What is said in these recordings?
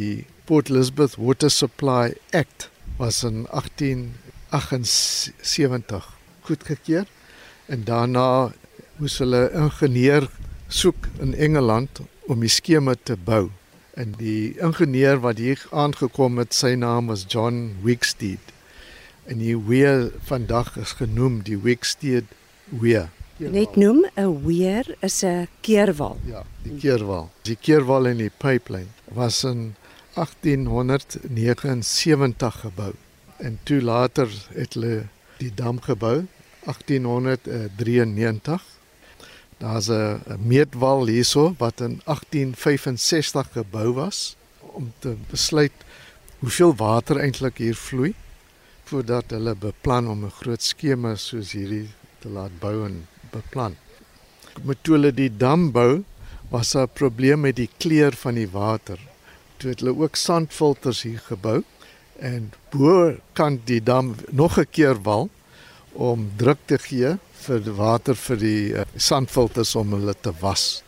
Die Port Elizabeth Water Supply Act was in 1878 goedgekeur en daarna moes hulle ingenieur soek in Engeland om die skema te bou. En die ingenieur wat hier aangekom het, sy naam was John Wicksteed. En die weer vandag is genoem die Wicksteed weer. Net noem 'n weer is 'n keerwal. Ja, die keerwal. Die keerwal in die pipeline was in 1879 gebou. En toe later het hulle die dam gebou 1893. Daar's 'n meetwal hierso wat in 1865 gebou was om te besluit hoeveel water eintlik hier vloei voordat hulle beplan om 'n groot skema soos hierdie te laat bou en beplan. Met toe hulle die dam bou, was daar 'n probleem met die kleur van die water. Toe het hulle ook sandfilters hier gebou en bo kan die dam nog 'n keer wal om druk te gee vir die water vir die uh, sandfilters om hulle te was.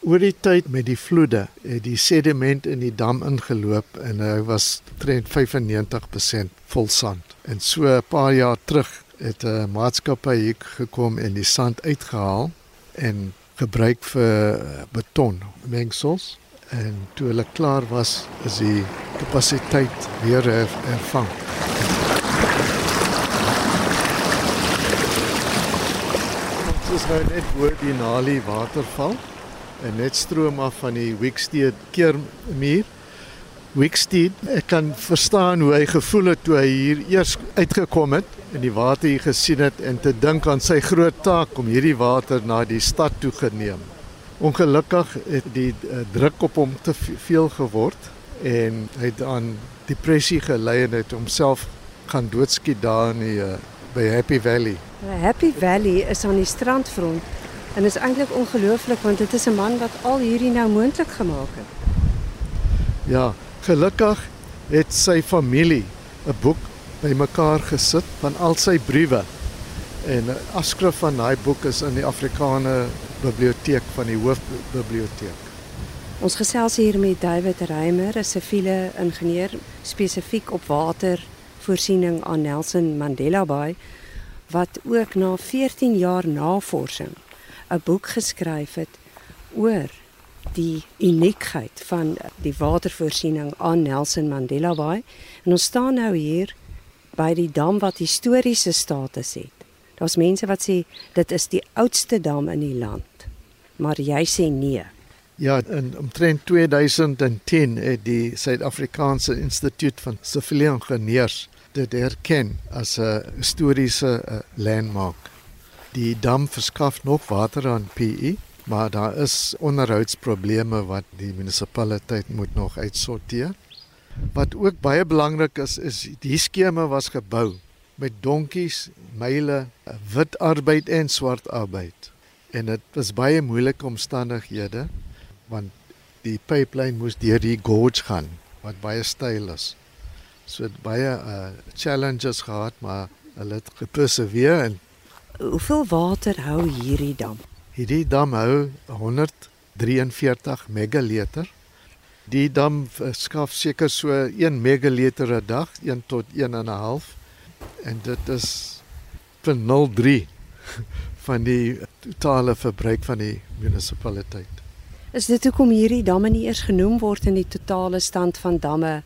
Oor die tyd met die vloede het die sediment in die dam ingeloop en hy was omtrent 95% vol sand. En so 'n paar jaar terug het 'n maatskappy hier gekom en die sand uitgehaal en gebruik vir beton mengsels en toe hulle klaar was is die kapasiteit weer hervang. Dit is nou net bo die Nali waterval en net stroom af van die Wicksteed keermuur Wicksteed, ek kan verstaan hoe hy gevoel het toe hy hier eers uitgekom het en die water hier gesien het en te dink aan sy groot taak om hierdie water na die stad toe geneem. Ongelukkig het die uh, druk op hom te veel geword en hy het aan depressie gelei en het homself gaan doodskiet daar in die uh, by Happy Valley. Happy Valley is aan die strandfront en is eintlik ongelooflik want dit is 'n man wat al hierdie nou moontlik gemaak het. Ja, Gelukkig het sy familie 'n boek bymekaar gesit van al sy briewe. En 'n afskrif van daai boek is in die Afrikaanse biblioteek van die hoofbiblioteek. Ons gesels hier met David Reimer, 'n siviele ingenieur spesifiek op watervoorsiening aan Nelson Mandela Bay wat ook na 14 jaar navorsing 'n boek geskryf het oor die uniekheid van die watervoorsiening aan Nelson Mandela Bay. En ons staan nou hier by die dam wat historiese status het. Daar's mense wat sê dit is die oudste dam in die land. Maar jy sê nee. Ja, in omtrent 2010 het die Suid-Afrikaanse Instituut van Siviele Ingenieurs dit erken as 'n historiese eh, landmark. Die dam verskaf nog water aan PE maar daar is onderhoudsprobleme wat die munisipaliteit moet nog uitsorteer. Wat ook baie belangrik is is die skema was gebou met donkies, myle, wit arbeid en swart arbeid. En dit was baie moeilike omstandighede want die pipeline moes deur die gorge gaan wat baie steil is. So dit baie uh, challenges gehad, maar hulle het geperseveer en hoeveel water hou hierdie dam? Hierdie dam hou 143 megaliter. Die dam skaf seker so 1 megaliter 'n dag, 1 tot 1 en 'n half. En dit is vir 03 van die totale verbruik van die munisipaliteit. Is dit hoekom hierdie damme nie eers genoem word in die totale stand van damme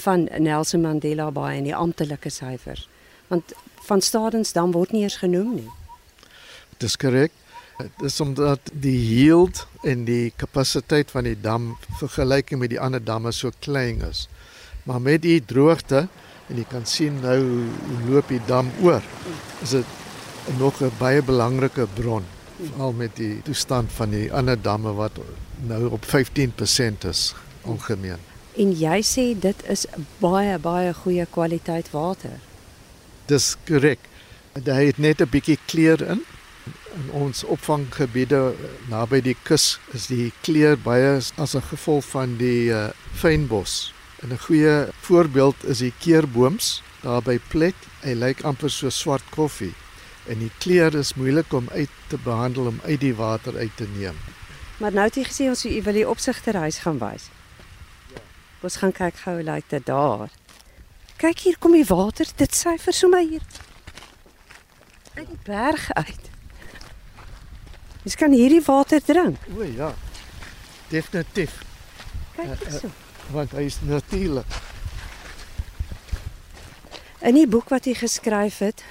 van Nelson Mandela Bay en die amptelike syfers? Want van Stadensdam word nie eers genoem nie. Dis korrek. Dit is omdat die yield en die kapasiteit van die dam vergelyking met die ander damme so klein is. Maar met die droogte en jy kan sien nou hoe loop die dam oor. Is dit nog 'n baie belangrike bron veral met die toestand van die ander damme wat nou op 15% is ongemeen. En jy sê dit is baie baie goeie kwaliteit water. Dis korrek. Dit het net 'n bietjie kleur in in ons opvanggebiede naby die kus is die kleur baie as 'n gevolg van die uh, fynbos. 'n Goeie voorbeeld is die keerbooms daar by Plet. Hy lyk amper so swart koffie en die kleur is moeilik om uit te behandel om uit die water uit te neem. Maar nou het jy gesê ons wil die opsigterhuis gaan wys. Ja. Ons gaan kyk gou hoe lyk dit daar. Kyk hier kom die water, dit syfer sommer hier uit die berg uit. Jy kan hierdie water drink. O ja. Definitief, Kyk Eh, eh. hierso. Want hy is natuurlik. In die boek wat hy geskryf het,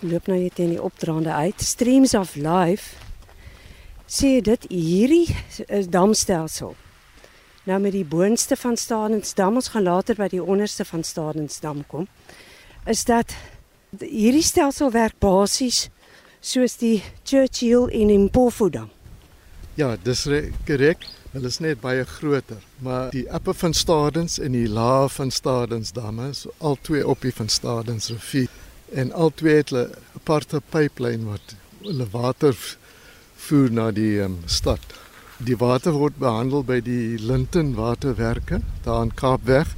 loop nou net in die opdraande uit, Streams of Life, sê hy dit hierdie is damstelsel. Nou met die boonste van Stadensdam, ons gaan later by die onderste van Stadensdam kom, is dat hierdie stelsel werk basies soos die Churchill en Mpofu dam. Ja, dis re- korrek. Hulle is net baie groter, maar die Upper van Stadens en die Lae van Stadens damme is al twee op die van Stadens rivier en al twee het 'n aparte pyplyn wat hulle water voer na die um, stad. Die water word behandel by die Linton Waterwerke daar in Kaapweg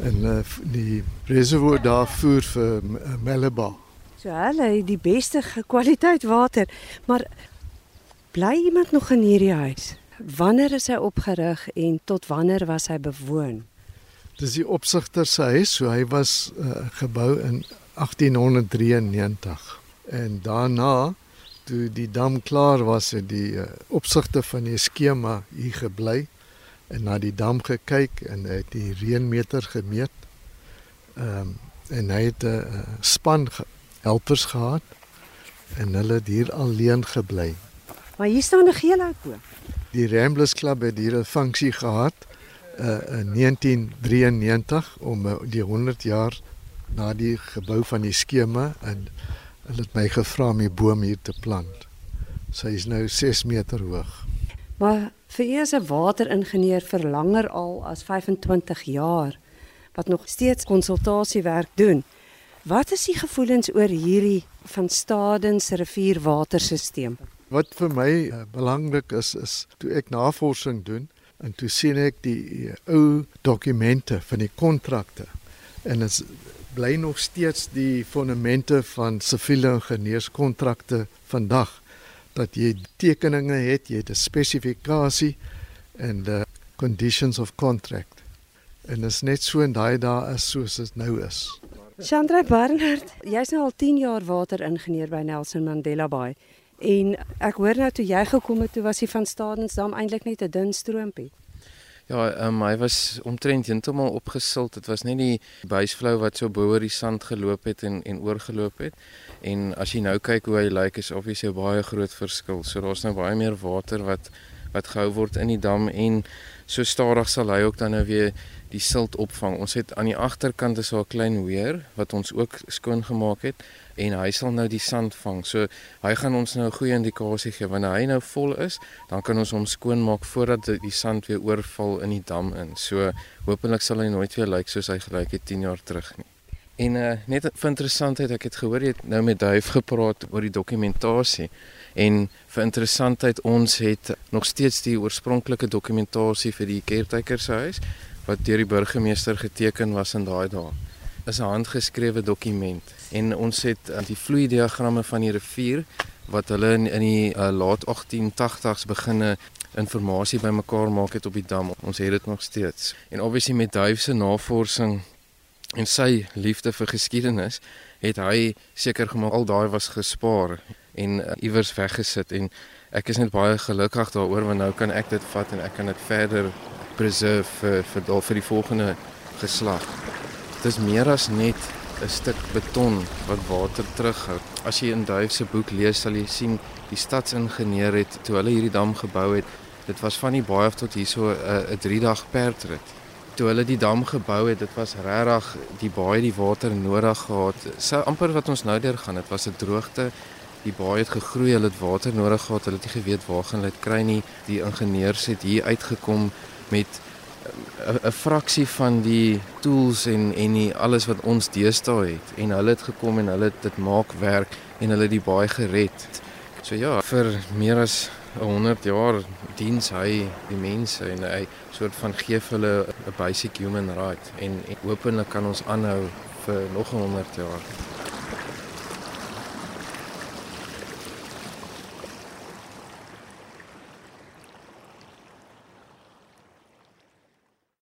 en uh, die reservoir daar voer vir uh, Malabar. So hulle het die beste kwaliteit water, maar bly iemand nog in hierdie huis? Wanneer is hy opgerig en tot wanneer was hy bewoon? Dis die opsigter se huis, so hy was uh, gebou in 1893 en daarna toe die dam klaar was het die uh, opsigter van die skema hier gebly en na die dam gekyk en hy het die reënmeter gemeet. Ehm um, en hy het 'n uh, span ge helpers gehad en hulle het hier alleen gebly. Maar hier staan 'n geel ou Die Ramblers Club het hier 'n funksie gehad uh, in 1993 om uh, die 100 jaar na die gebou van die skema en hulle het my gevra om die boom hier te plant. Sy is nou 6 meter hoog. Maar vir u as 'n wateringenieur vir langer al as 25 jaar wat nog steeds konsultasiewerk doen. Wat is die gevoelens oor hierdie van Stadens rivierwaterstelsel? Wat vir my uh, belangrik is is toe ek navorsing doen en toe sien ek die uh, ou dokumente van die kontrakte en dit bly nog steeds die fondamente van siviele ingenieurskontrakte vandag dat jy tekeninge het, jy het 'n spesifikasie en the conditions of contract. En dit is net so in daai dae is soos dit nou is. Chandra Barnard, jy's nou al 10 jaar wateringenieur by Nelson Mandela Bay. En ek hoor nou toe jy gekom het, toe was die van Stadensdam eintlik net 'n dun stroompie. Ja, um, hy was omtrent heeltemal opgesilt. Dit was net die buisvlou wat so bo oor die sand geloop het en en oorgeloop het. En as jy nou kyk hoe hy lyk, is obviously 'n baie groot verskil. So daar's nou baie meer water wat wat gehou word in die dam en so stadig sal hy ook dan nou weer die silt opvang. Ons het aan die agterkant is daar 'n klein weer wat ons ook skoon gemaak het en hy sal nou die sand vang. So hy gaan ons nou 'n goeie indikasie gee wanneer hy nou vol is, dan kan ons hom skoonmaak voordat die- die sand weer oorval in die dam in. So hopelik sal hy nooit weer lyk soos hy gelyk het 10 jaar terug nie. En uh, net vir interessantheid, ek het gehoor jy het nou met Duif gepraat oor die dokumentasie. En vir interessantheid, ons het nog steeds die oorspronklike dokumentasie vir die caretakershuis wat deur die burgemeester geteken was in daai dae. Is 'n handgeskrewe dokument en ons het uh, die vloeidiagramme van die rivier wat hulle in, in die uh, laat 1880s beginne inligting bymekaar maak het op die dam. Ons het dit nog steeds. En obviously met Duif se navorsing en sy liefde vir geskiedenis het hy seker gemaak al daai was gespaar en uh, iewers weggesit en ek is net baie gelukkig daaroor want nou kan ek dit vat en ek kan dit verder preserve vir vir, vir, vir die volgende geslag. Dit is meer as net 'n stuk beton wat water terughou. As jy in Duif se boek lees, sal jy sien die stadsingenieur het toe hulle hierdie dam gebou het, dit was van die baai af tot hierso 'n 'n 3 dag perdrit toe hulle die dam gebou het, dit was regtig die baie die water nodig gehad. So amper wat ons nou deur gaan, dit was 'n droogte. Die baie het gegroei, hulle het water nodig gehad. Hulle het nie geweet waar gaan hulle dit kry nie. Die ingenieurs het hier uitgekom met 'n 'n fraksie van die tools en en die alles wat ons deesdae het en hulle het gekom en hulle het dit maak werk en hulle het die baie gered. So ja, vir meer as 100 jaar diens hy die mense en hy soort van gee vir hulle 'n basic human right en, en hopelik kan ons aanhou vir nog 100 jaar.